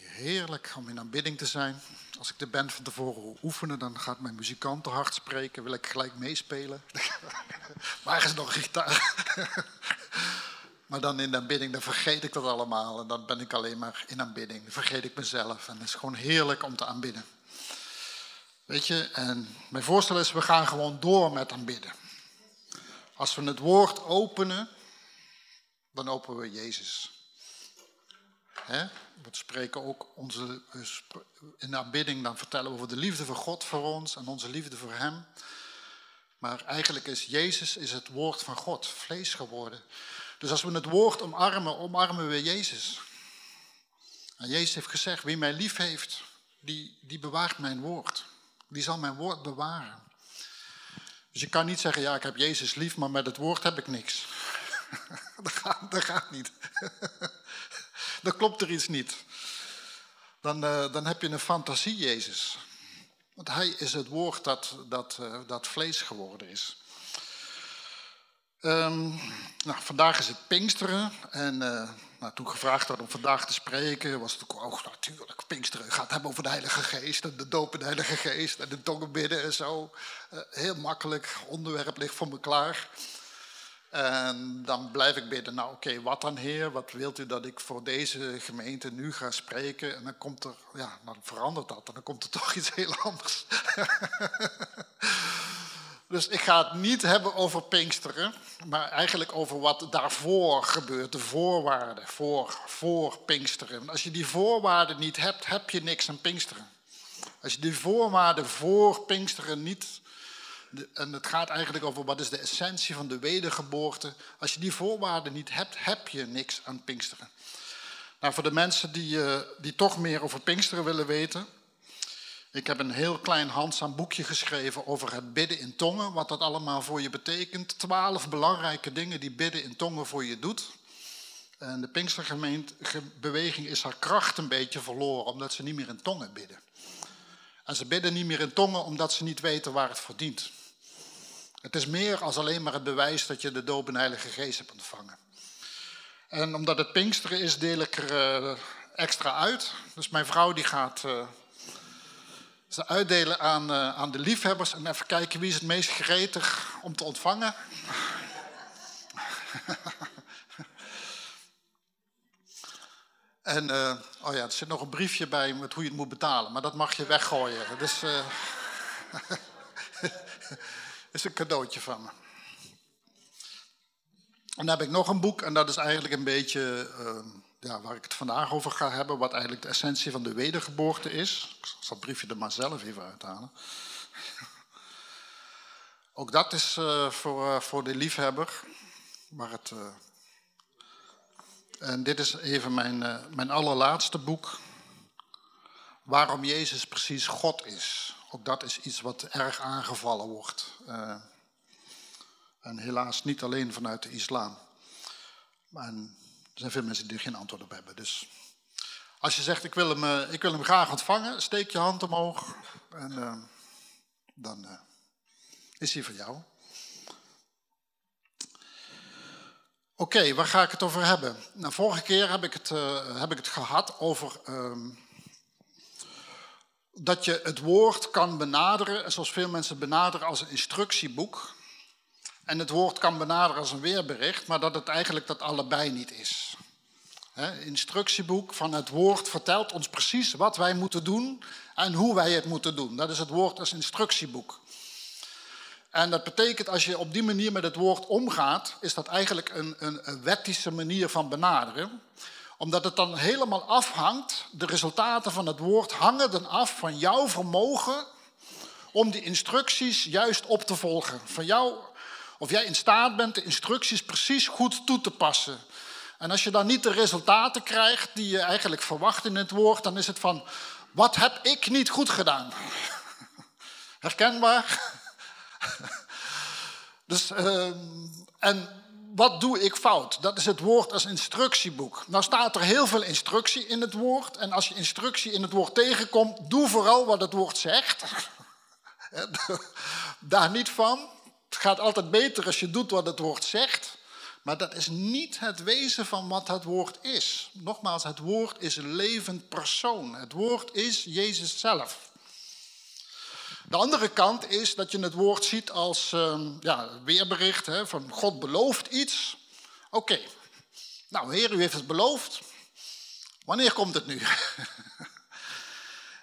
Heerlijk om in aanbidding te zijn. Als ik de band van tevoren oefenen, dan gaat mijn muzikant te hard spreken. Wil ik gelijk meespelen. Waar is nog gitaar? maar dan in aanbidding, dan vergeet ik dat allemaal. En dan ben ik alleen maar in aanbidding. Dan vergeet ik mezelf. En het is gewoon heerlijk om te aanbidden. Weet je, en mijn voorstel is, we gaan gewoon door met aanbidden. Als we het woord openen, dan openen we Jezus. He? We spreken ook onze, in de aanbidding, dan vertellen we over de liefde van God voor ons en onze liefde voor Hem. Maar eigenlijk is Jezus is het woord van God, vlees geworden. Dus als we het woord omarmen, omarmen we Jezus. En Jezus heeft gezegd, wie mij lief heeft, die, die bewaart mijn woord. Die zal mijn woord bewaren. Dus je kan niet zeggen, ja ik heb Jezus lief, maar met het woord heb ik niks. dat, gaat, dat gaat niet. Dan klopt er iets niet. Dan, uh, dan heb je een fantasie, Jezus. Want hij is het woord dat, dat, uh, dat vlees geworden is. Um, nou, vandaag is het Pinksteren. En uh, nou, toen gevraagd werd om vandaag te spreken, was het ook, oh, natuurlijk, Pinksteren gaat hebben over de Heilige Geest. En de doop in de Heilige Geest en de tongen bidden en zo. heel makkelijk, onderwerp ligt voor me klaar. En dan blijf ik bidden, nou oké, wat dan Heer? Wat wilt u dat ik voor deze gemeente nu ga spreken? En dan komt er, ja, dan verandert dat en dan komt er toch iets heel anders. dus ik ga het niet hebben over Pinksteren, maar eigenlijk over wat daarvoor gebeurt, de voorwaarden voor, voor Pinksteren. Als je die voorwaarden niet hebt, heb je niks aan Pinksteren. Als je die voorwaarden voor Pinksteren niet en het gaat eigenlijk over wat is de essentie van de wedergeboorte. Als je die voorwaarden niet hebt, heb je niks aan Pinksteren. Nou, voor de mensen die, uh, die toch meer over Pinksteren willen weten. Ik heb een heel klein handzaam boekje geschreven over het bidden in tongen. Wat dat allemaal voor je betekent. Twaalf belangrijke dingen die bidden in tongen voor je doet. En de Pinksterbeweging is haar kracht een beetje verloren, omdat ze niet meer in tongen bidden. En ze bidden niet meer in tongen omdat ze niet weten waar het voor dient. Het is meer als alleen maar het bewijs dat je de doop en Heilige Geest hebt ontvangen. En omdat het Pinksteren is, deel ik er uh, extra uit. Dus mijn vrouw die gaat uh, ze uitdelen aan, uh, aan de liefhebbers. En even kijken wie is het meest gretig om te ontvangen. en, oh ja, er zit nog een briefje bij met hoe je het moet betalen. Maar dat mag je weggooien. Dus is een cadeautje van me. En dan heb ik nog een boek en dat is eigenlijk een beetje uh, ja, waar ik het vandaag over ga hebben, wat eigenlijk de essentie van de wedergeboorte is. Ik zal het briefje er maar zelf even uithalen. Ook dat is uh, voor, uh, voor de liefhebber. Maar het, uh, en dit is even mijn, mijn allerlaatste boek. Waarom Jezus precies God is. Ook dat is iets wat erg aangevallen wordt. Uh, en helaas niet alleen vanuit de islam. Maar er zijn veel mensen die er geen antwoord op hebben. Dus als je zegt, ik wil hem, uh, ik wil hem graag ontvangen, steek je hand omhoog. En uh, dan is hij voor jou. Oké, waar ga ik het over hebben? Nou, vorige keer heb ik het, heb ik het gehad over ehm, dat je het woord kan benaderen, zoals veel mensen benaderen, als een instructieboek. En het woord kan benaderen als een weerbericht, maar dat het eigenlijk dat allebei niet is. He, instructieboek van het woord vertelt ons precies wat wij moeten doen en hoe wij het moeten doen. Dat is het woord als instructieboek. En dat betekent als je op die manier met het woord omgaat, is dat eigenlijk een, een, een wettische manier van benaderen omdat het dan helemaal afhangt, de resultaten van het woord hangen dan af van jouw vermogen om die instructies juist op te volgen. Van jou, of jij in staat bent de instructies precies goed toe te passen. En als je dan niet de resultaten krijgt die je eigenlijk verwacht in het woord, dan is het van, wat heb ik niet goed gedaan? Herkenbaar? dus, uh, en wat doe ik fout? Dat is het woord als instructieboek. Nou staat er heel veel instructie in het woord. En als je instructie in het woord tegenkomt, doe vooral wat het woord zegt. Daar niet van. Het gaat altijd beter als je doet wat het woord zegt. Maar dat is niet het wezen van wat het woord is. Nogmaals, het woord is een levend persoon. Het woord is Jezus zelf. De andere kant is dat je het woord ziet als uh, ja, weerbericht hè, van God belooft iets. Oké, nou Heer, u heeft het beloofd. Wanneer komt het nu?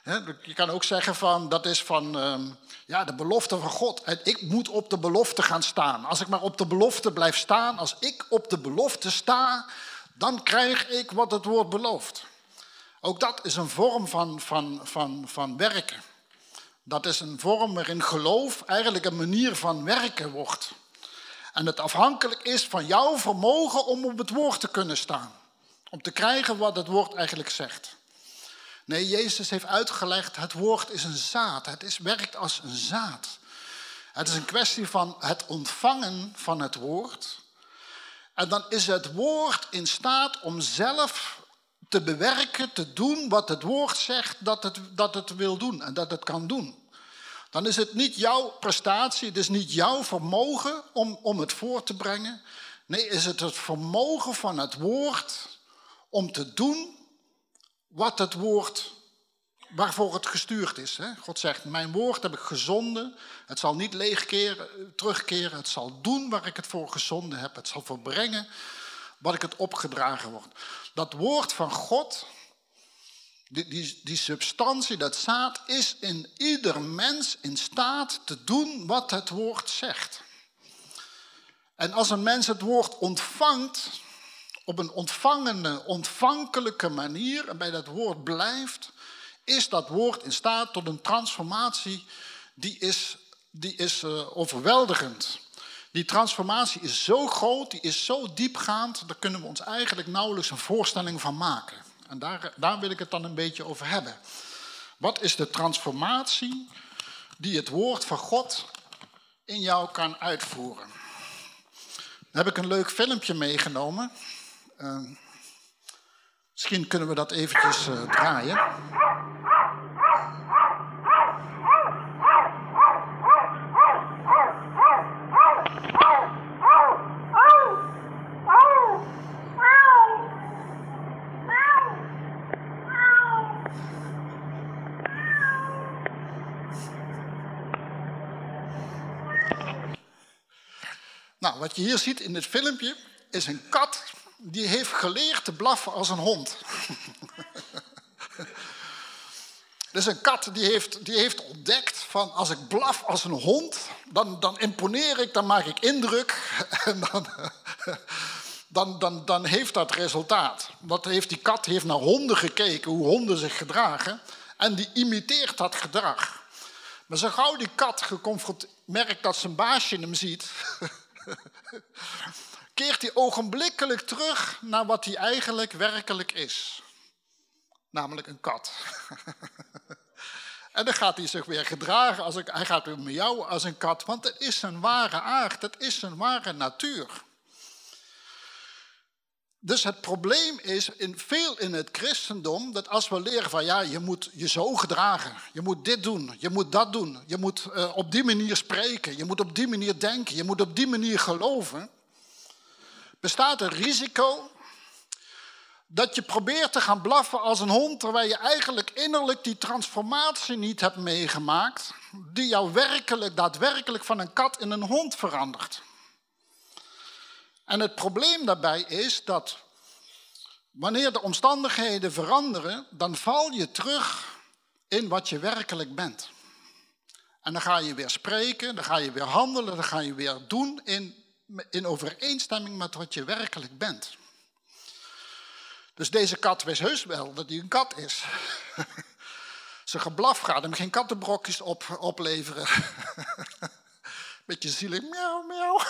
je kan ook zeggen van, dat is van ehm, ja, de belofte van God. Ik moet op de belofte gaan staan. Als ik maar op de belofte blijf staan, als ik op de belofte sta, dan krijg ik wat het woord belooft. Ook dat is een vorm van, van, van, van werken. Dat is een vorm waarin geloof eigenlijk een manier van werken wordt. En het afhankelijk is van jouw vermogen om op het woord te kunnen staan. Om te krijgen wat het woord eigenlijk zegt. Nee, Jezus heeft uitgelegd, het woord is een zaad. Het is, werkt als een zaad. Het is een kwestie van het ontvangen van het woord. En dan is het woord in staat om zelf te bewerken, te doen wat het woord zegt dat het, dat het wil doen en dat het kan doen. Dan is het niet jouw prestatie, het is niet jouw vermogen om, om het voor te brengen. Nee, is het het vermogen van het woord om te doen wat het woord, waarvoor het gestuurd is. God zegt, mijn woord heb ik gezonden, het zal niet leegkeren, terugkeren, het zal doen waar ik het voor gezonden heb, het zal verbrengen wat ik het opgedragen wordt. Dat woord van God, die, die, die substantie, dat zaad, is in ieder mens in staat te doen wat het woord zegt. En als een mens het woord ontvangt, op een ontvangende, ontvankelijke manier en bij dat woord blijft, is dat woord in staat tot een transformatie die is, die is uh, overweldigend. Die transformatie is zo groot, die is zo diepgaand, daar kunnen we ons eigenlijk nauwelijks een voorstelling van maken. En daar, daar wil ik het dan een beetje over hebben. Wat is de transformatie die het woord van God in jou kan uitvoeren? Dan heb ik een leuk filmpje meegenomen. Uh, misschien kunnen we dat eventjes uh, draaien. Nou, wat je hier ziet in dit filmpje is een kat die heeft geleerd te blaffen als een hond. dus een kat die heeft, die heeft ontdekt van als ik blaf als een hond, dan, dan imponeer ik, dan maak ik indruk en dan, dan, dan, dan heeft dat resultaat. Wat heeft die kat heeft naar honden gekeken, hoe honden zich gedragen en die imiteert dat gedrag. Maar zo gauw die kat merkt dat zijn baasje hem ziet, keert hij ogenblikkelijk terug naar wat hij eigenlijk werkelijk is. Namelijk een kat. en dan gaat hij zich weer gedragen, als ik, hij gaat weer miauwen als een kat, want het is zijn ware aard, het is zijn ware natuur. Dus het probleem is in, veel in het christendom dat als we leren van ja, je moet je zo gedragen, je moet dit doen, je moet dat doen, je moet uh, op die manier spreken, je moet op die manier denken, je moet op die manier geloven, bestaat een risico dat je probeert te gaan blaffen als een hond, terwijl je eigenlijk innerlijk die transformatie niet hebt meegemaakt, die jou werkelijk, daadwerkelijk van een kat in een hond verandert. En het probleem daarbij is dat wanneer de omstandigheden veranderen, dan val je terug in wat je werkelijk bent. En dan ga je weer spreken, dan ga je weer handelen, dan ga je weer doen in in overeenstemming met wat je werkelijk bent. Dus deze kat wist heus wel dat hij een kat is. Zijn geblaf gaat hem geen kattenbrokjes op, opleveren. Beetje zielig, miauw, miauw.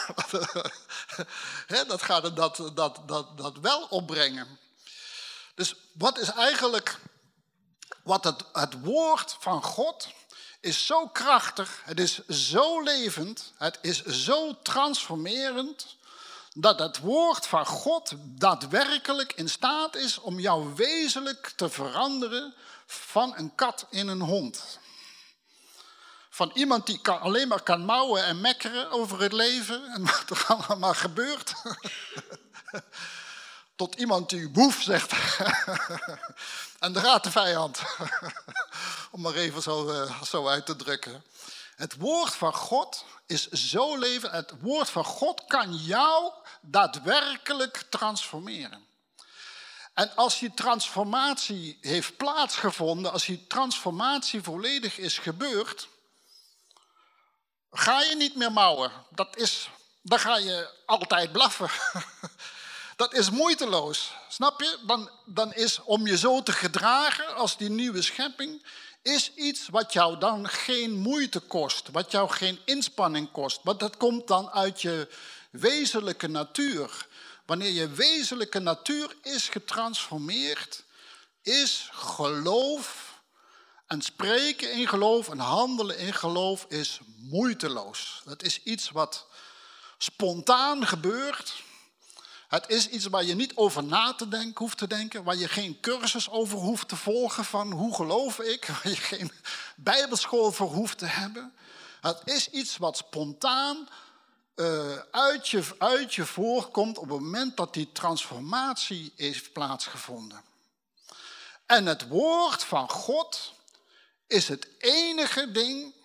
dat gaat dat, dat, dat, dat wel opbrengen. Dus wat is eigenlijk wat het, het woord van God is zo krachtig, het is zo levend, het is zo transformerend, dat het woord van God daadwerkelijk in staat is om jou wezenlijk te veranderen van een kat in een hond. Van iemand die alleen maar kan mouwen en mekkeren over het leven en wat er allemaal gebeurt. Tot iemand die boef zegt. en de gaat de vijand. Om maar even zo, uh, zo uit te drukken. Het woord van God is zo leven. Het woord van God kan jou daadwerkelijk transformeren. En als die transformatie heeft plaatsgevonden, als die transformatie volledig is gebeurd, ga je niet meer mouwen. Dat is, dan ga je altijd blaffen. Dat is moeiteloos. Snap je? Dan, dan is om je zo te gedragen als die nieuwe schepping, is iets wat jou dan geen moeite kost, wat jou geen inspanning kost. Want dat komt dan uit je wezenlijke natuur. Wanneer je wezenlijke natuur is getransformeerd, is geloof en spreken in geloof en handelen in geloof is moeiteloos. Dat is iets wat spontaan gebeurt. Het is iets waar je niet over na te denken hoeft te denken, waar je geen cursus over hoeft te volgen van hoe geloof ik, waar je geen bijbelschool voor hoeft te hebben. Het is iets wat spontaan uh, uit, je, uit je voorkomt op het moment dat die transformatie heeft plaatsgevonden. En het woord van God is het enige ding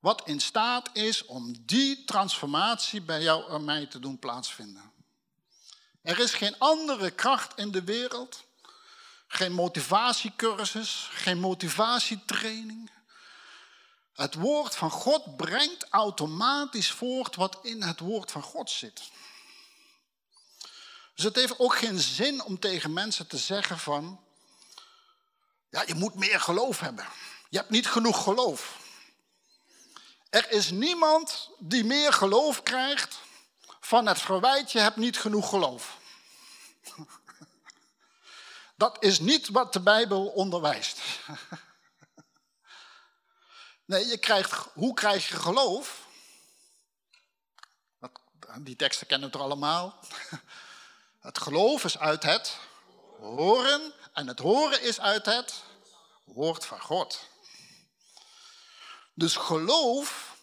wat in staat is om die transformatie bij jou en mij te doen plaatsvinden. Er is geen andere kracht in de wereld, geen motivatiecursus, geen motivatietraining, het woord van God brengt automatisch voort wat in het woord van God zit. Dus het heeft ook geen zin om tegen mensen te zeggen van, ja, je moet meer geloof hebben. Je hebt niet genoeg geloof. Er is niemand die meer geloof krijgt van het verwijt, je hebt niet genoeg geloof. Dat is niet wat de Bijbel onderwijst. Nee, je krijgt, hoe krijg je geloof? Die teksten kennen we er allemaal. Het geloof is uit het horen en het horen is uit het woord van God. Dus geloof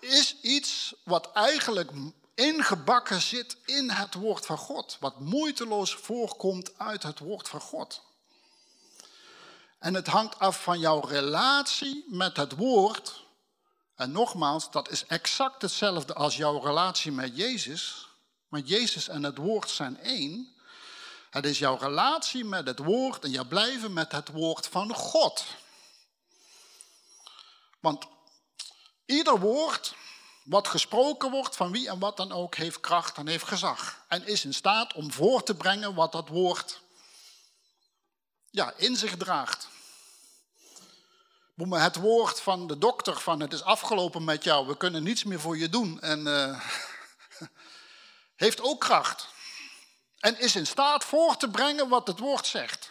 is iets wat eigenlijk ingebakken zit in het woord van God. Wat moeiteloos voorkomt uit het woord van God. En het hangt af van jouw relatie met het woord. En nogmaals, dat is exact hetzelfde als jouw relatie met Jezus. Maar Jezus en het woord zijn één. Het is jouw relatie met het woord en je blijven met het woord van God. Want ieder woord wat gesproken wordt van wie en wat dan ook heeft kracht en heeft gezag. En is in staat om voor te brengen wat dat woord ja, in zich draagt. Het woord van de dokter van het is afgelopen met jou, we kunnen niets meer voor je doen. En uh, heeft ook kracht. En is in staat voor te brengen wat het woord zegt.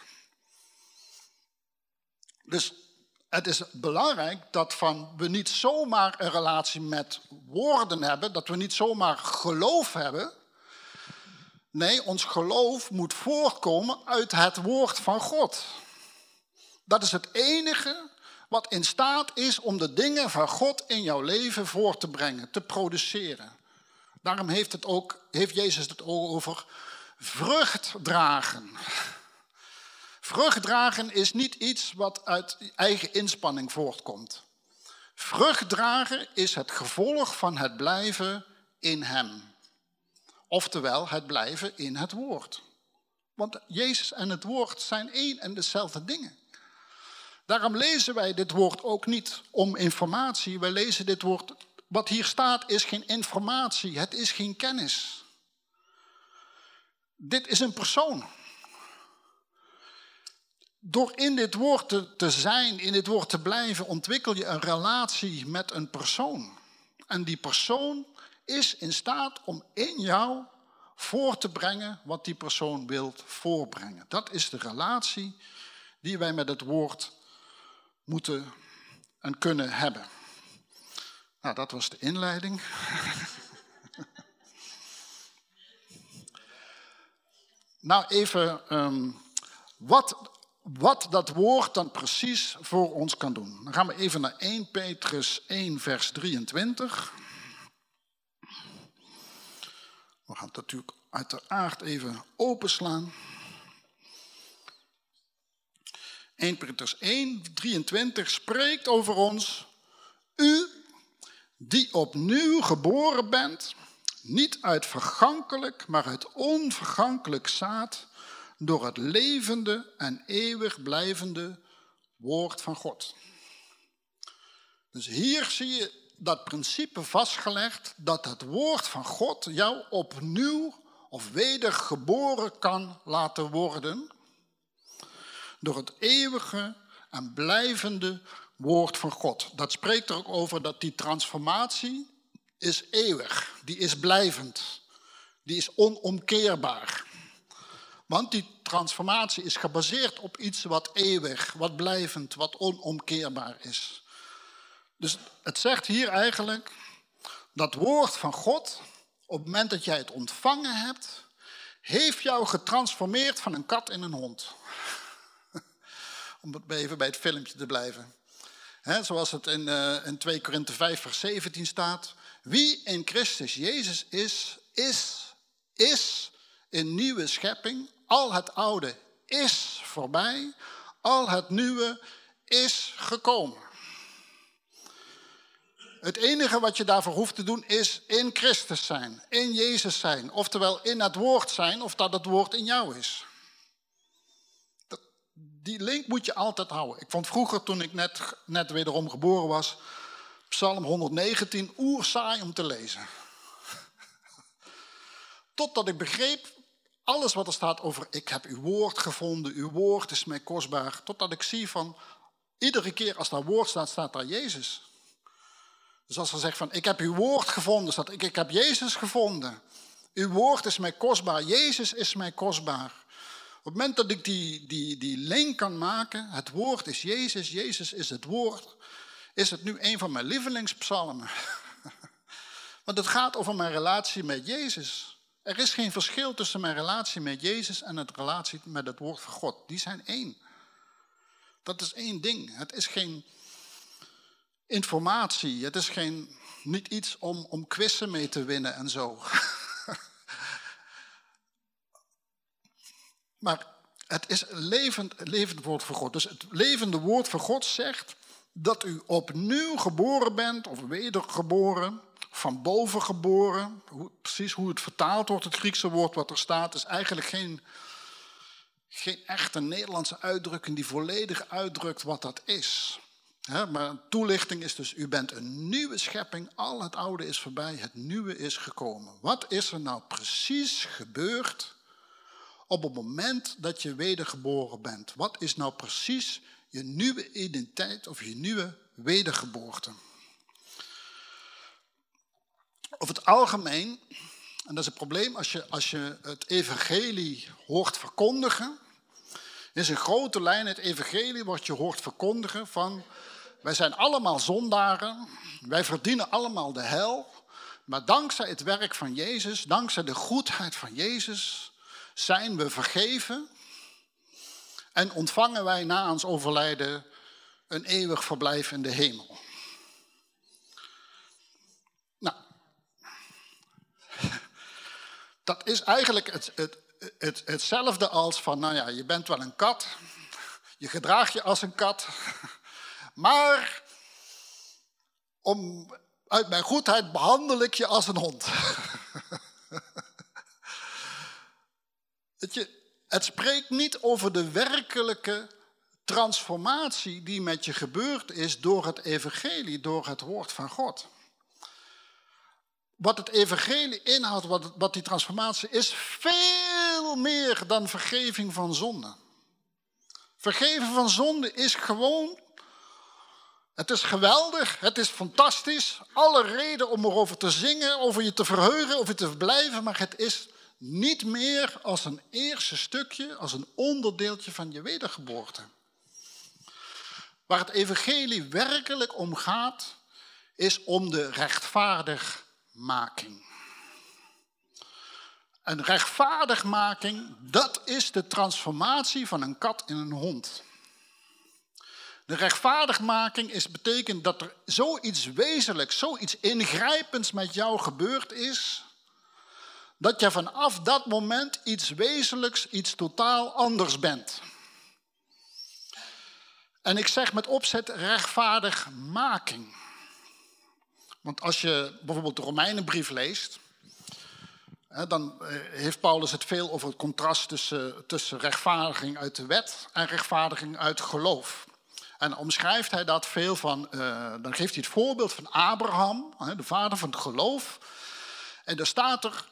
Dus het is belangrijk dat van we niet zomaar een relatie met woorden hebben, dat we niet zomaar geloof hebben. Nee, ons geloof moet voortkomen uit het woord van God. Dat is het enige wat in staat is om de dingen van God in jouw leven voor te brengen, te produceren. Daarom heeft, het ook, heeft Jezus het over vrucht dragen. Vrucht dragen is niet iets wat uit eigen inspanning voortkomt. Vrucht dragen is het gevolg van het blijven in Hem. Oftewel het blijven in het woord. Want Jezus en het woord zijn één en dezelfde dingen. Daarom lezen wij dit woord ook niet om informatie. Wij lezen dit woord, wat hier staat is geen informatie, het is geen kennis. Dit is een persoon. Door in dit woord te, zijn, in dit woord te blijven, ontwikkel je een relatie met een persoon. En die persoon is in staat om in jou voor te brengen wat die persoon wilt voorbrengen. Dat is de relatie die wij met het woord moeten en kunnen hebben. Nou, dat was de inleiding. nou, even, um, wat, wat dat woord dan precies voor ons kan doen. Dan gaan we even naar 1 Petrus 1, vers 23. We gaan het natuurlijk uiteraard even openslaan. 1 Petrus 1, 23 spreekt over ons. U die opnieuw geboren bent, niet uit vergankelijk, maar uit onvergankelijk zaad, door het levende en eeuwig blijvende woord van God. Dus hier zie je dat principe vastgelegd dat het woord van God jou opnieuw of wedergeboren kan laten worden door het eeuwige en blijvende woord van God. Dat spreekt er ook over dat die transformatie is eeuwig, die is blijvend, die is onomkeerbaar. Want die transformatie is gebaseerd op iets wat eeuwig, wat blijvend, wat onomkeerbaar is. Dus het zegt hier eigenlijk dat woord van God, op het moment dat jij het ontvangen hebt, heeft jou getransformeerd van een kat in een hond. Om even bij het filmpje te blijven. zoals het in, uh, in 2 Korinthe 5 vers 17 staat. Wie in Christus Jezus is, is, is een nieuwe schepping. Al het oude is voorbij, al het nieuwe is gekomen. Het enige wat je daarvoor hoeft te doen is in Christus zijn, in Jezus zijn, oftewel in het woord zijn of dat het woord in jou is. Die link moet je altijd houden. Ik vond vroeger, toen ik net, net wederom geboren was, Psalm 119 oerzaai om te lezen. Totdat ik begreep alles wat er staat over ik heb uw woord gevonden, uw woord is mij kostbaar. Totdat ik zie van iedere keer als daar woord staat, staat daar Jezus. Dus als er zegt van ik heb uw woord gevonden, staat ik, ik heb Jezus gevonden. Uw woord is mij kostbaar, Jezus is mij kostbaar. Op het moment dat ik die, die, die link kan maken, het woord is Jezus, Jezus is het woord, is het nu een van mijn lievelingspsalmen. Want het gaat over mijn relatie met Jezus. Er is geen verschil tussen mijn relatie met Jezus en het relatie met het woord van God. Die zijn één. Dat is één ding. Het is geen informatie. Het is geen, niet iets om, om quizzen mee te winnen en zo. maar het is levend, levend woord van God. Dus het levende woord van God zegt dat u opnieuw geboren bent of wedergeboren van boven geboren. Hoe, precies hoe het vertaald wordt, het Griekse woord wat er staat, is eigenlijk geen, geen echte Nederlandse uitdrukking die volledig uitdrukt wat dat is. maar een toelichting is dus, u bent een nieuwe schepping, al het oude is voorbij, het nieuwe is gekomen. Wat is er nou precies gebeurd op het moment dat je wedergeboren bent? Wat is nou precies je nieuwe identiteit of je nieuwe wedergeboorte? Over het algemeen, en dat is het probleem als je, als je het evangelie hoort verkondigen, is in grote lijn het evangelie wat je hoort verkondigen van wij zijn allemaal zondaren, wij verdienen allemaal de hel, maar dankzij het werk van Jezus, dankzij de goedheid van Jezus, zijn we vergeven en ontvangen wij na ons overlijden een eeuwig verblijf in de hemel. dat is eigenlijk het, het, het, hetzelfde als van, nou ja, je bent wel een kat, je gedraagt je als een kat, maar om, uit mijn goedheid behandel ik je als een hond. je, het spreekt niet over de werkelijke transformatie die met je gebeurd is door het evangelie, door het woord van God. Wat het evangelie inhoudt, wat, die transformatie is, veel meer dan vergeving van zonde. Vergeven van zonde is gewoon, het is geweldig, het is fantastisch. Alle reden om erover te zingen, over je te verheugen, over je te verblijven, maar het is niet meer als een eerste stukje, als een onderdeeltje van je wedergeboorte. Waar het evangelie werkelijk om gaat, is om de rechtvaardig making. Een rechtvaardigmaking, dat is de transformatie van een kat in een hond. De rechtvaardigmaking is, betekent dat er zoiets wezenlijks, zoiets ingrijpends met jou gebeurd is, dat je vanaf dat moment iets wezenlijks, iets totaal anders bent. En ik zeg met opzet rechtvaardigmaking. Want als je bijvoorbeeld de Romeinenbrief leest, dan eh, heeft Paulus het veel over het contrast tussen, tussen rechtvaardiging uit de wet en rechtvaardiging uit geloof. En omschrijft hij dat veel van, uh, dan geeft hij het voorbeeld van Abraham, de vader van het geloof. En daar staat er,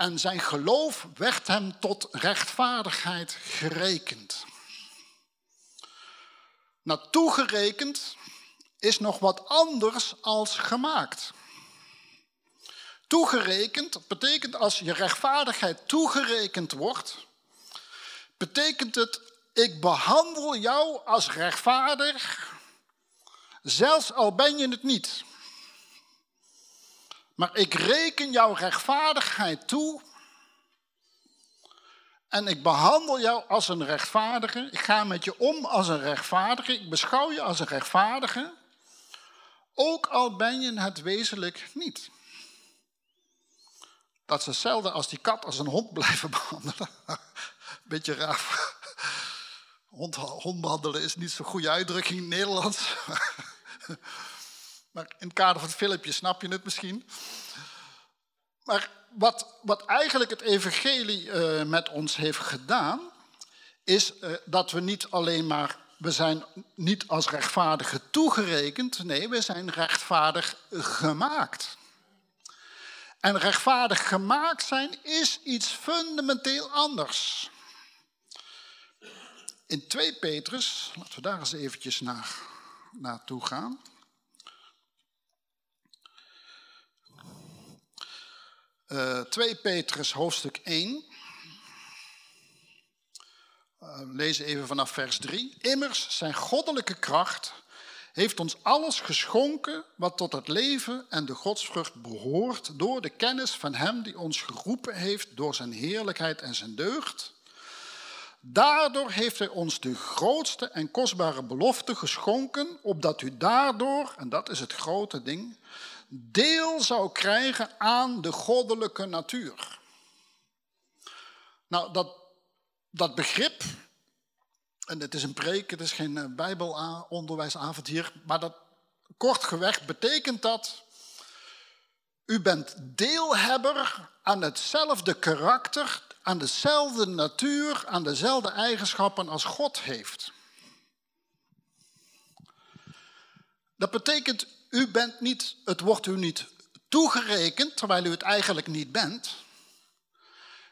en zijn geloof werd hem tot rechtvaardigheid gerekend. Nou, toegerekend is nog wat anders als gemaakt. Toegerekend betekent als je rechtvaardigheid toegerekend wordt, betekent het ik behandel jou als rechtvaardig, zelfs al ben je het niet. Maar ik reken jouw rechtvaardigheid toe en ik behandel jou als een rechtvaardige. Ik ga met je om als een rechtvaardige. Ik beschouw je als een rechtvaardige. Ook al ben je het wezenlijk niet. Dat is hetzelfde als die kat als een hond blijven behandelen. Beetje raar. Hond, hond behandelen is niet zo'n goede uitdrukking in het Nederlands. Maar in het kader van het filmpje snap je het misschien. Maar wat, wat eigenlijk het evangelie uh, met ons heeft gedaan, is uh, dat we niet alleen maar, we zijn niet als rechtvaardigen toegerekend, nee, we zijn rechtvaardig gemaakt. En rechtvaardig gemaakt zijn is iets fundamenteel anders. In 2 Petrus, laten we daar eens eventjes naar, naartoe gaan. Uh, eh, 2 Petrus hoofdstuk 1. Uh, lezen even vanaf vers 3. Immers zijn goddelijke kracht heeft ons alles geschonken wat tot het leven en de godsvrucht behoort door de kennis van Hem die ons geroepen heeft door zijn heerlijkheid en zijn deugd. Daardoor heeft Hij ons de grootste en kostbare belofte geschonken, opdat u daardoor, en dat is het grote ding, deel zou krijgen aan de goddelijke natuur. Nou, dat, dat begrip, en het is een preek, het is geen eh, bijbelonderwijsavond hier, maar dat kortgeweg betekent dat u bent deelhebber aan hetzelfde karakter, aan dezelfde natuur, aan dezelfde eigenschappen als God heeft. Dat betekent u bent niet, het wordt u niet toegerekend, terwijl u het eigenlijk niet bent.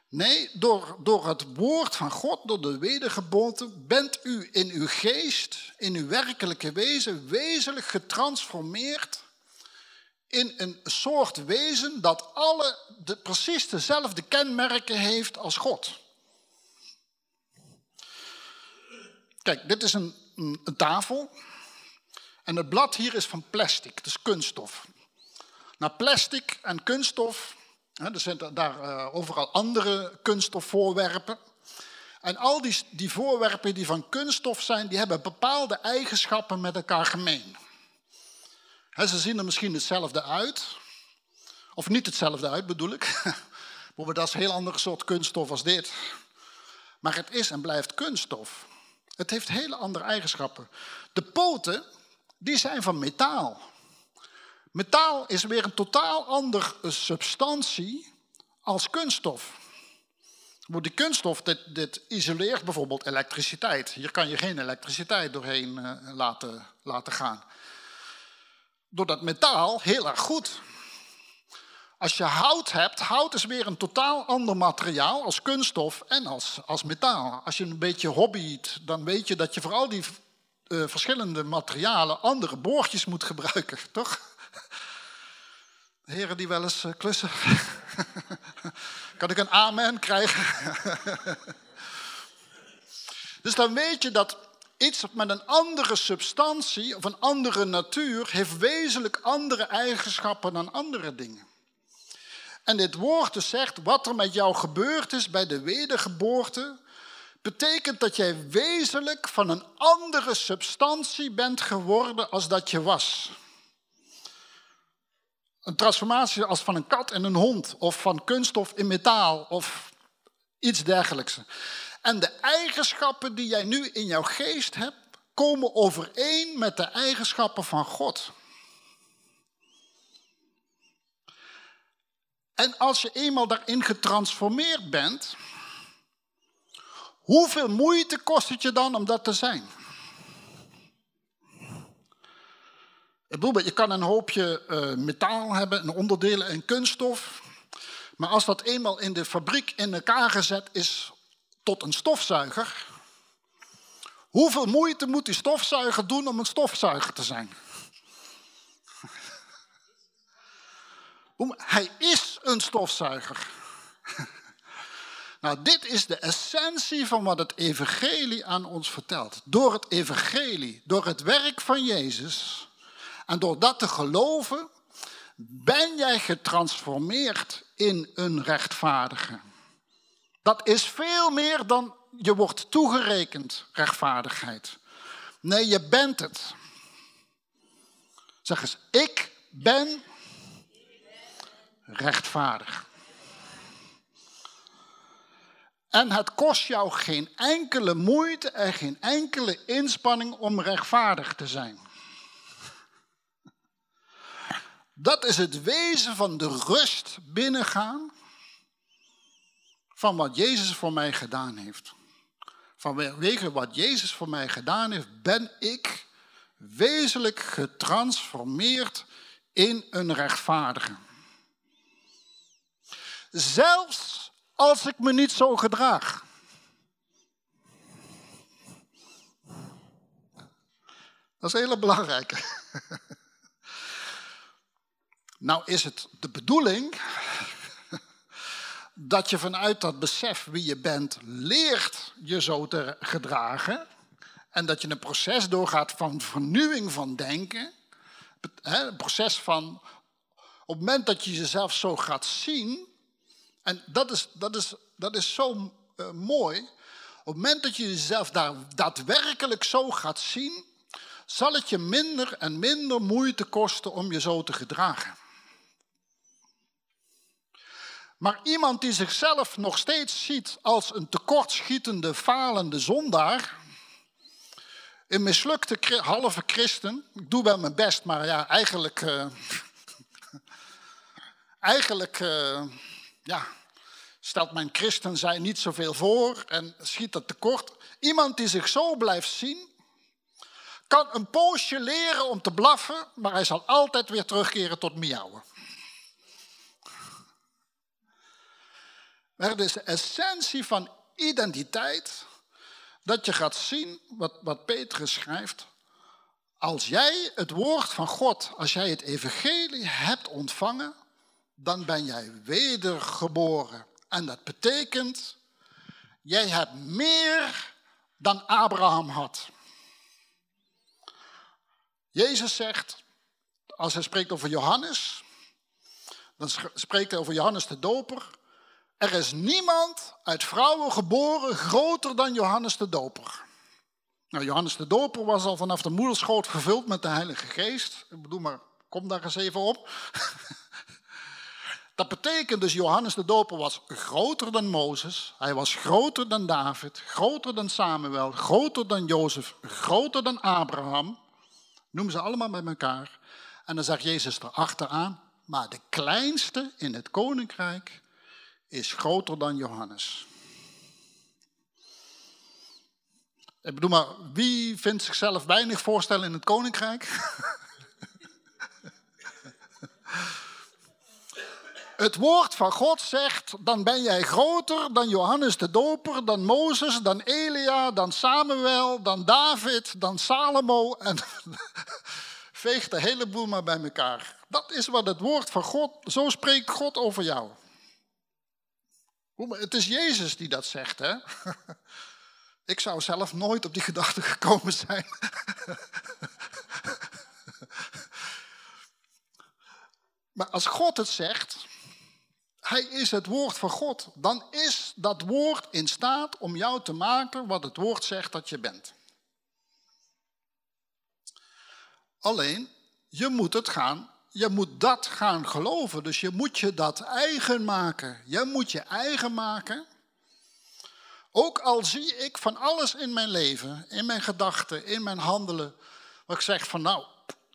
Nee, door, door het woord van God, door de wedergeboorte, bent u in uw geest, in uw werkelijke wezen, wezenlijk getransformeerd in een soort wezen dat alle de, precies dezelfde kenmerken heeft als God. Kijk, dit is een, een, een tafel. En het blad hier is van plastic, is kunststof. Nou, plastic en kunststof, er zijn daar uh, overal andere kunststofvoorwerpen. En al die, die voorwerpen die van kunststof zijn, die hebben bepaalde eigenschappen met elkaar gemeen. ze zien er misschien hetzelfde uit, of niet hetzelfde uit bedoel ik. Maar dat is een heel ander soort kunststof als dit. Maar het is en blijft kunststof. Het heeft hele andere eigenschappen. De poten die zijn van metaal. Metaal is weer een totaal andere substantie als kunststof. Die kunststof, dit, dit, isoleert bijvoorbeeld elektriciteit. Hier kan je geen elektriciteit doorheen uh, laten, laten gaan. Door dat metaal heel erg goed. Als je hout hebt, hout is weer een totaal ander materiaal als kunststof en als, als metaal. Als je een beetje hobbyt, dan weet je dat je vooral die uh, verschillende materialen andere boordjes moet gebruiken, toch? Heren die wel eens uh, klussen. kan ik een amen krijgen? dus dan weet je dat iets met een andere substantie of een andere natuur heeft wezenlijk andere eigenschappen dan andere dingen. En dit woord dus zegt, wat er met jou gebeurd is bij de wedergeboorte, betekent dat jij wezenlijk van een andere substantie bent geworden als dat je was. Een transformatie als van een kat en een hond, of van kunststof in metaal, of iets dergelijks. En de eigenschappen die jij nu in jouw geest hebt, komen overeen met de eigenschappen van God. En als je eenmaal daarin getransformeerd bent, hoeveel moeite kost het je dan om dat te zijn? Ik bedoel, je kan een hoopje uh, metaal hebben, een onderdelen en kunststof. Maar als dat eenmaal in de fabriek in elkaar gezet is tot een stofzuiger, hoeveel moeite moet die stofzuiger doen om een stofzuiger te zijn? Hij is een stofzuiger. Nou, dit is de essentie van wat het evangelie aan ons vertelt. Door het evangelie, door het werk van Jezus en door dat te geloven, ben jij getransformeerd in een rechtvaardige. Dat is veel meer dan je wordt toegerekend rechtvaardigheid. Nee, je bent het. Zeg eens, ik ben rechtvaardig. En het kost jou geen enkele moeite en geen enkele inspanning om rechtvaardig te zijn. Dat is het wezen van de rust binnengaan van wat Jezus voor mij gedaan heeft. Vanwege wat Jezus voor mij gedaan heeft, ben ik wezenlijk getransformeerd in een rechtvaardige. Zelfs als ik me niet zo gedraag. Dat is een hele belangrijke. Nou is het de bedoeling dat je vanuit dat besef wie je bent leert je zo te gedragen. En dat je een proces doorgaat van vernieuwing van denken. Een proces van, op het moment dat je jezelf zo gaat zien, en dat is, dat is, dat is zo uh, mooi. Op het moment dat je jezelf daar daadwerkelijk zo gaat zien, zal het je minder en minder moeite kosten om je zo te gedragen. Maar iemand die zichzelf nog steeds ziet als een tekortschietende, falende zondaar, een mislukte halve christen, ik doe wel mijn best, maar ja, eigenlijk, uh, eigenlijk, uh, ja, stelt mijn christen zijn niet zoveel voor en schiet dat tekort. Iemand die zich zo blijft zien, kan een poosje leren om te blaffen, maar hij zal altijd weer terugkeren tot miauwen. Het is de essentie van identiteit dat je gaat zien wat, wat Petrus schrijft. Als jij het woord van God, als jij het evangelie hebt ontvangen, dan ben jij wedergeboren. En dat betekent, jij hebt meer dan Abraham had. Jezus zegt, als hij spreekt over Johannes, dan spreekt hij over Johannes de Doper. Er is niemand uit vrouwen geboren groter dan Johannes de Doper. Nou, Johannes de Doper was al vanaf de moederschoot gevuld met de Heilige Geest. Ik bedoel maar, kom daar eens even op. Dat betekent dus Johannes de Doper was groter dan Mozes, hij was groter dan David, groter dan Samuel, groter dan Jozef, groter dan Abraham. Noem ze allemaal bij elkaar. En dan zegt Jezus erachteraan, maar de kleinste in het koninkrijk is groter dan Johannes. Ik bedoel maar, wie vindt zichzelf weinig voorstellen in het koninkrijk? Het woord van God zegt, dan ben jij groter dan Johannes de Doper, dan Mozes, dan Elia, dan Samuel, dan David, dan Salomo. En veeg de hele boel maar bij elkaar. Dat is wat het woord van God, zo spreekt God over jou. Het is Jezus die dat zegt, hè? Ik zou zelf nooit op die gedachte gekomen zijn. Maar als God het zegt, Hij is het woord van God. Dan is dat woord in staat om jou te maken wat het woord zegt dat je bent. Alleen, je moet het gaan, je moet dat gaan geloven. Dus je moet je dat eigen maken. Je moet je eigen maken. Ook al zie ik van alles in mijn leven, in mijn gedachten, in mijn handelen, waar ik zeg van nou,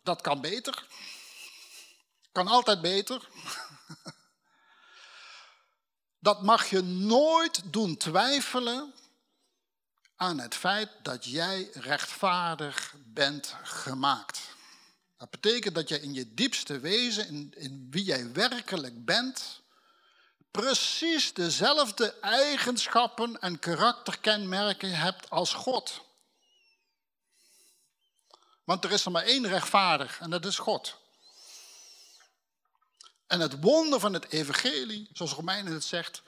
dat kan beter. Kan altijd beter. Dat mag je nooit doen twijfelen aan het feit dat jij rechtvaardig bent gemaakt. Dat betekent dat je in je diepste wezen, in, in wie jij werkelijk bent, precies dezelfde eigenschappen en karakterkenmerken hebt als God. Want er is er maar één rechtvaardig en dat is God. En het wonder van het evangelie, zoals Romeinen het zegt,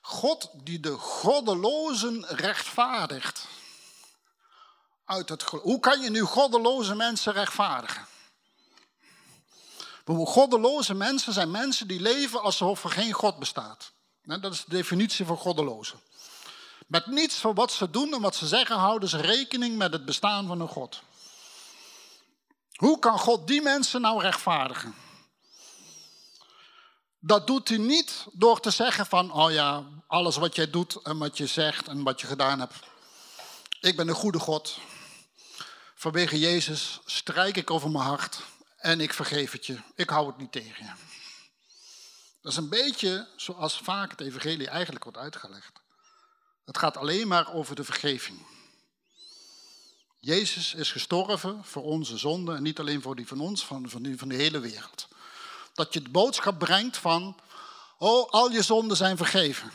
God die de goddelozen rechtvaardigt. Uit het, hoe kan je nu goddeloze mensen rechtvaardigen? Goddeloze mensen zijn mensen die leven alsof er geen God bestaat. Dat is de definitie van goddelozen. Met niets van wat ze doen en wat ze zeggen houden ze rekening met het bestaan van een God. Hoe kan God die mensen nou rechtvaardigen? Dat doet hij niet door te zeggen van, oh ja, alles wat jij doet en wat je zegt en wat je gedaan hebt. Ik ben een goede God. Vanwege Jezus strijk ik over mijn hart en ik vergeef het je. Ik hou het niet tegen je. Dat is een beetje zoals vaak het evangelie eigenlijk wordt uitgelegd. Het gaat alleen maar over de vergeving. Jezus is gestorven voor onze zonden en niet alleen voor die van ons, van, van, van de hele wereld. Dat je de boodschap brengt van, oh, al je zonden zijn vergeven.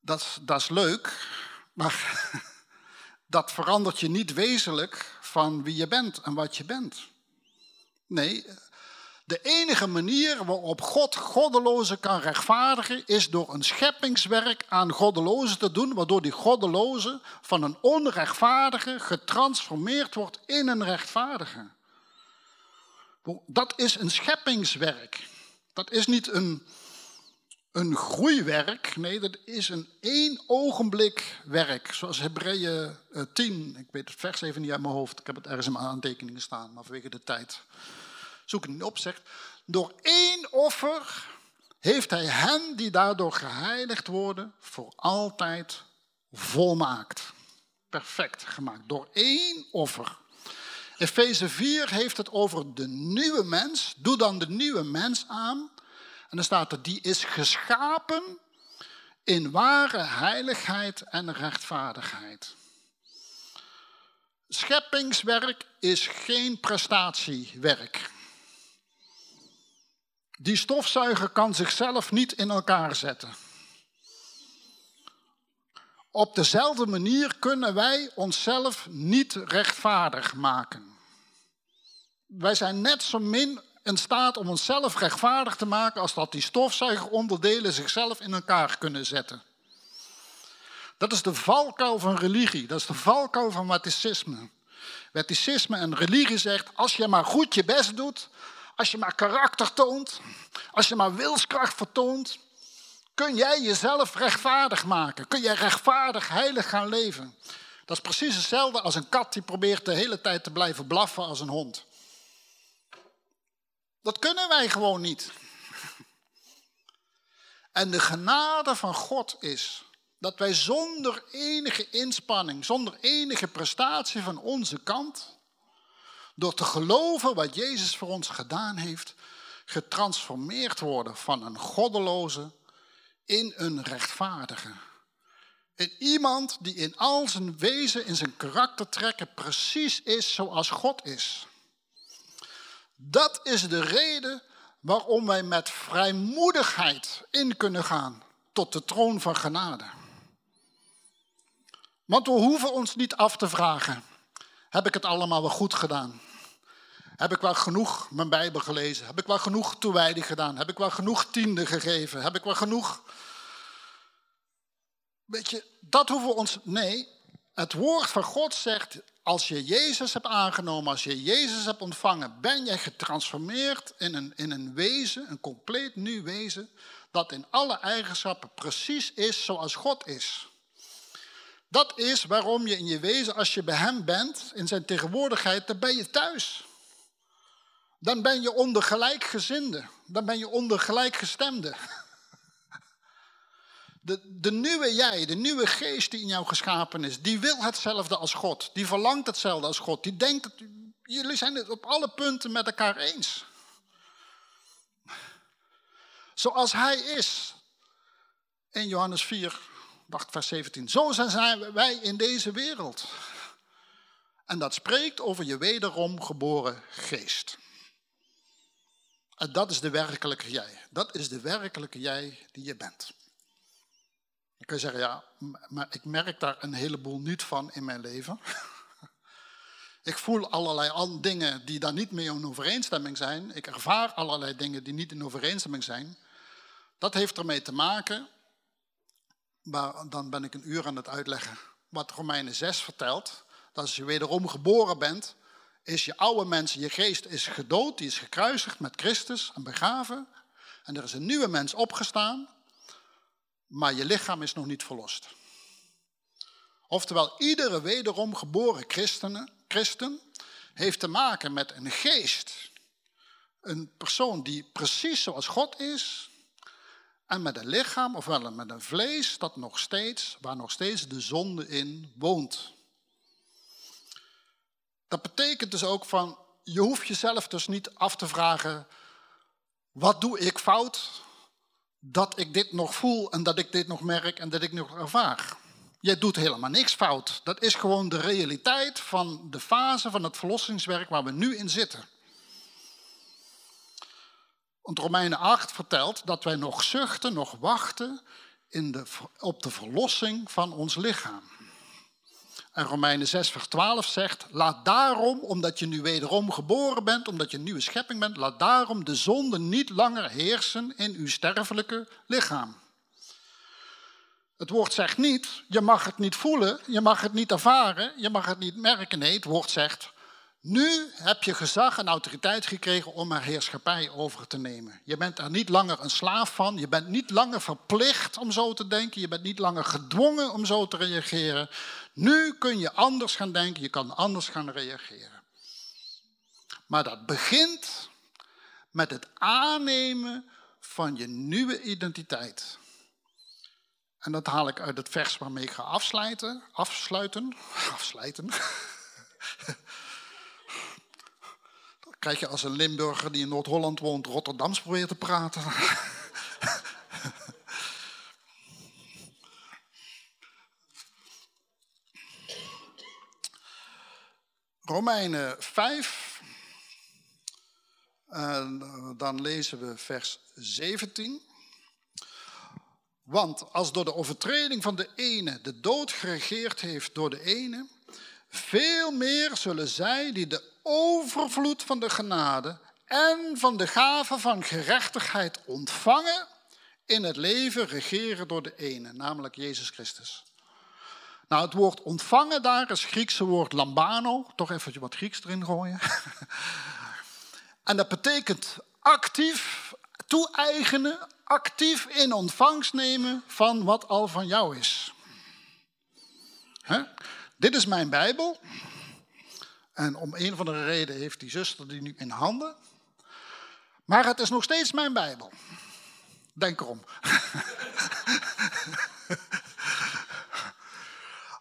Dat, dat is leuk, maar dat verandert je niet wezenlijk van wie je bent en wat je bent. Nee, de enige manier waarop God goddelozen kan rechtvaardigen is door een scheppingswerk aan goddelozen te doen, waardoor die goddeloze van een onrechtvaardige getransformeerd wordt in een rechtvaardige. Dat is een scheppingswerk. Dat is niet een, een groeiwerk. Nee, dat is een één ogenblik werk. Zoals Hebreeën 10. Eh, ik weet het vers even niet uit mijn hoofd. Ik heb het ergens in mijn aantekeningen staan, maar vanwege de tijd zoek het niet op. Zegt, door één offer heeft hij hen die daardoor geheiligd worden voor altijd volmaakt. Perfect gemaakt. Door één offer. Efeze 4 heeft het over de nieuwe mens. Doe dan de nieuwe mens aan. En dan staat er, die is geschapen in ware heiligheid en rechtvaardigheid. Scheppingswerk is geen prestatiewerk. Die stofzuiger kan zichzelf niet in elkaar zetten. Op dezelfde manier kunnen wij onszelf niet rechtvaardig maken. Wij zijn net zo min in staat om onszelf rechtvaardig te maken als dat die stofzuigeronderdelen zichzelf in elkaar kunnen zetten. Dat is de valkuil van religie, dat is de valkuil van wetticisme. Wetticisme en religie zegt, als je maar goed je best doet, als je maar karakter toont, als je maar wilskracht vertoont, kun jij jezelf rechtvaardig maken. Kun jij rechtvaardig, heilig gaan leven. Dat is precies hetzelfde als een kat die probeert de hele tijd te blijven blaffen als een hond. Dat kunnen wij gewoon niet. En de genade van God is dat wij zonder enige inspanning, zonder enige prestatie van onze kant, door te geloven wat Jezus voor ons gedaan heeft, getransformeerd worden van een goddeloze in een rechtvaardige. In iemand die in al zijn wezen, in zijn karaktertrekken precies is zoals God is. Dat is de reden waarom wij met vrijmoedigheid in kunnen gaan tot de troon van genade. Want we hoeven ons niet af te vragen, heb ik het allemaal wel goed gedaan? Heb ik wel genoeg mijn Bijbel gelezen? Heb ik wel genoeg toewijding gedaan? Heb ik wel genoeg tiende gegeven? Heb ik wel genoeg... Weet je, dat hoeven we ons... Nee, het woord van God zegt, als je Jezus hebt aangenomen, als je Jezus hebt ontvangen, ben je getransformeerd in een, in een wezen, een compleet nieuw wezen, dat in alle eigenschappen precies is zoals God is. Dat is waarom je in je wezen, als je bij Hem bent, in Zijn tegenwoordigheid, dan ben je thuis. Dan ben je onder gelijkgezinden. Dan ben je onder gelijkgestemden. De, de nieuwe jij, de nieuwe geest die in jou geschapen is, die wil hetzelfde als God. Die verlangt hetzelfde als God. Die denkt, jullie zijn het op alle punten met elkaar eens. Zoals hij is. In Johannes 4, wacht, vers 17. Zo zijn wij in deze wereld. En dat spreekt over je wederom geboren geest. Dat is de werkelijke jij. Dat is de werkelijke jij die je bent. Dan kun je zeggen, ja, maar ik merk daar een heleboel niet van in mijn leven. Ik voel allerlei dingen die daar niet mee in overeenstemming zijn. Ik ervaar allerlei dingen die niet in overeenstemming zijn. Dat heeft ermee te maken, dan ben ik een uur aan het uitleggen, wat Romeinen 6 vertelt. Dat als je wederom geboren bent, is je oude mens, je geest is gedood, die is gekruisigd met Christus en begraven. En er is een nieuwe mens opgestaan, maar je lichaam is nog niet verlost. Oftewel, iedere wederom geboren christen heeft te maken met een geest. Een persoon die precies zoals God is. En met een lichaam, ofwel met een vlees, dat nog steeds, waar nog steeds de zonde in woont. Dat betekent dus ook van, je hoeft jezelf dus niet af te vragen, wat doe ik fout? dat ik dit nog voel en dat ik dit nog merk en dat ik nog ervaar. Jij doet helemaal niks fout. Dat is gewoon de realiteit van de fase van het verlossingswerk waar we nu in zitten. Want Romeinen 8 vertelt dat wij nog zuchten, nog wachten in de, op de verlossing van ons lichaam. En Romeinen 6, vers 12 zegt: Laat daarom, omdat je nu wederom geboren bent, omdat je een nieuwe schepping bent, laat daarom de zonde niet langer heersen in uw sterfelijke lichaam. Het woord zegt niet, je mag het niet voelen, je mag het niet ervaren, je mag het niet merken. Nee, het woord zegt, nu heb je gezag en autoriteit gekregen om er heerschappij over te nemen. Je bent er niet langer een slaaf van. Je bent niet langer verplicht om zo te denken. Je bent niet langer gedwongen om zo te reageren. Nu kun je anders gaan denken. Je kan anders gaan reageren. Maar dat begint met het aannemen van je nieuwe identiteit. En dat haal ik uit het vers waarmee ik ga afsluiten. Afsluiten. Afsluiten. Krijg je als een Limburger die in Noord-Holland woont Rotterdams probeert te praten. Romeinen 5, en dan lezen we vers 17. Want als door de overtreding van de ene de dood geregeerd heeft door de ene, veel meer zullen zij die de overvloed van de genade en van de gave van gerechtigheid ontvangen, in het leven regeren door de ene, namelijk Jezus Christus. Nou, het woord ontvangen daar is het Griekse woord lambano. Toch even wat Grieks erin gooien. en dat betekent actief toe-eigenen, actief in ontvangst nemen van wat al van jou is. Dit is mijn Bijbel. En om een of andere reden heeft die zuster die nu in handen. Maar het is nog steeds mijn Bijbel. Denk erom.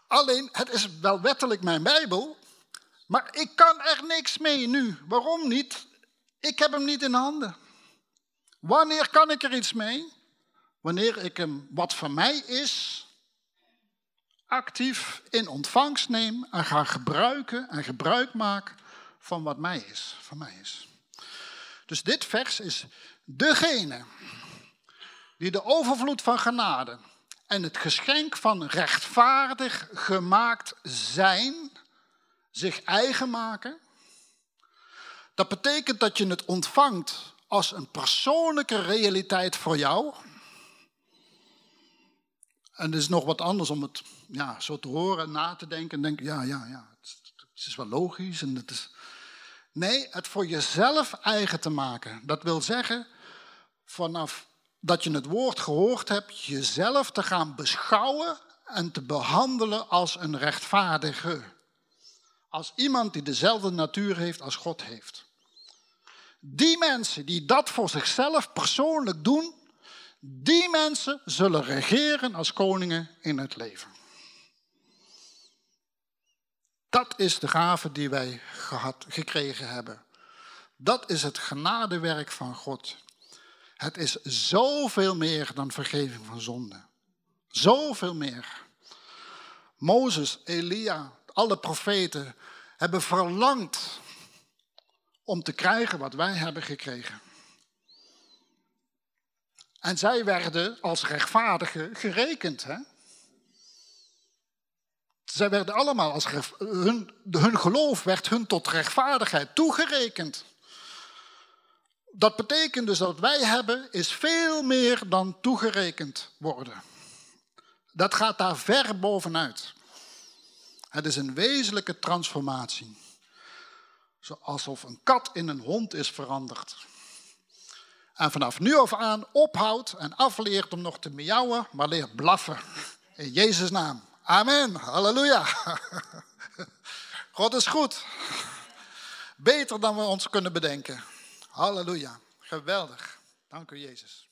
Alleen, het is wel wettelijk mijn Bijbel, maar ik kan er niks mee nu. Waarom niet? Ik heb hem niet in handen. Wanneer kan ik er iets mee? Wanneer ik hem, wat van mij is, actief in ontvangst neem en ga gebruiken en gebruik maak van wat mij is, van mij is. Dus dit vers is degene die de overvloed van genade en het geschenk van rechtvaardig gemaakt zijn, zich eigen maken. Dat betekent dat je het ontvangt als een persoonlijke realiteit voor jou. En het is nog wat anders om het ja, zo te horen, na te denken en denken, ja, ja, ja, het Het is wel logisch en het is... Nee, het voor jezelf eigen te maken. Dat wil zeggen, vanaf dat je het woord gehoord hebt, jezelf te gaan beschouwen en te behandelen als een rechtvaardige. Als iemand die dezelfde natuur heeft als God heeft. Die mensen die dat voor zichzelf persoonlijk doen, die mensen zullen regeren als koningen in het leven. Dat is de gave die wij gehad, gekregen hebben. Dat is het genadewerk van God. Het is zoveel meer dan vergeving van zonde. Zoveel meer. Mozes, Elia, alle profeten hebben verlangd om te krijgen wat wij hebben gekregen. En zij werden als rechtvaardigen gerekend. Hè? Zij werden allemaal als hun, hun geloof werd hun tot rechtvaardigheid toegerekend. Dat betekent dus dat wij hebben is veel meer dan toegerekend worden. Dat gaat daar ver bovenuit. Het is een wezenlijke transformatie. Alsof een kat in een hond is veranderd. En vanaf nu af aan ophoudt en afleert om nog te miauwen, maar leert blaffen. In Jezus' naam. Amen. Halleluja. God is goed. Beter dan we ons kunnen bedenken. Halleluja. Geweldig. Dank u, Jezus.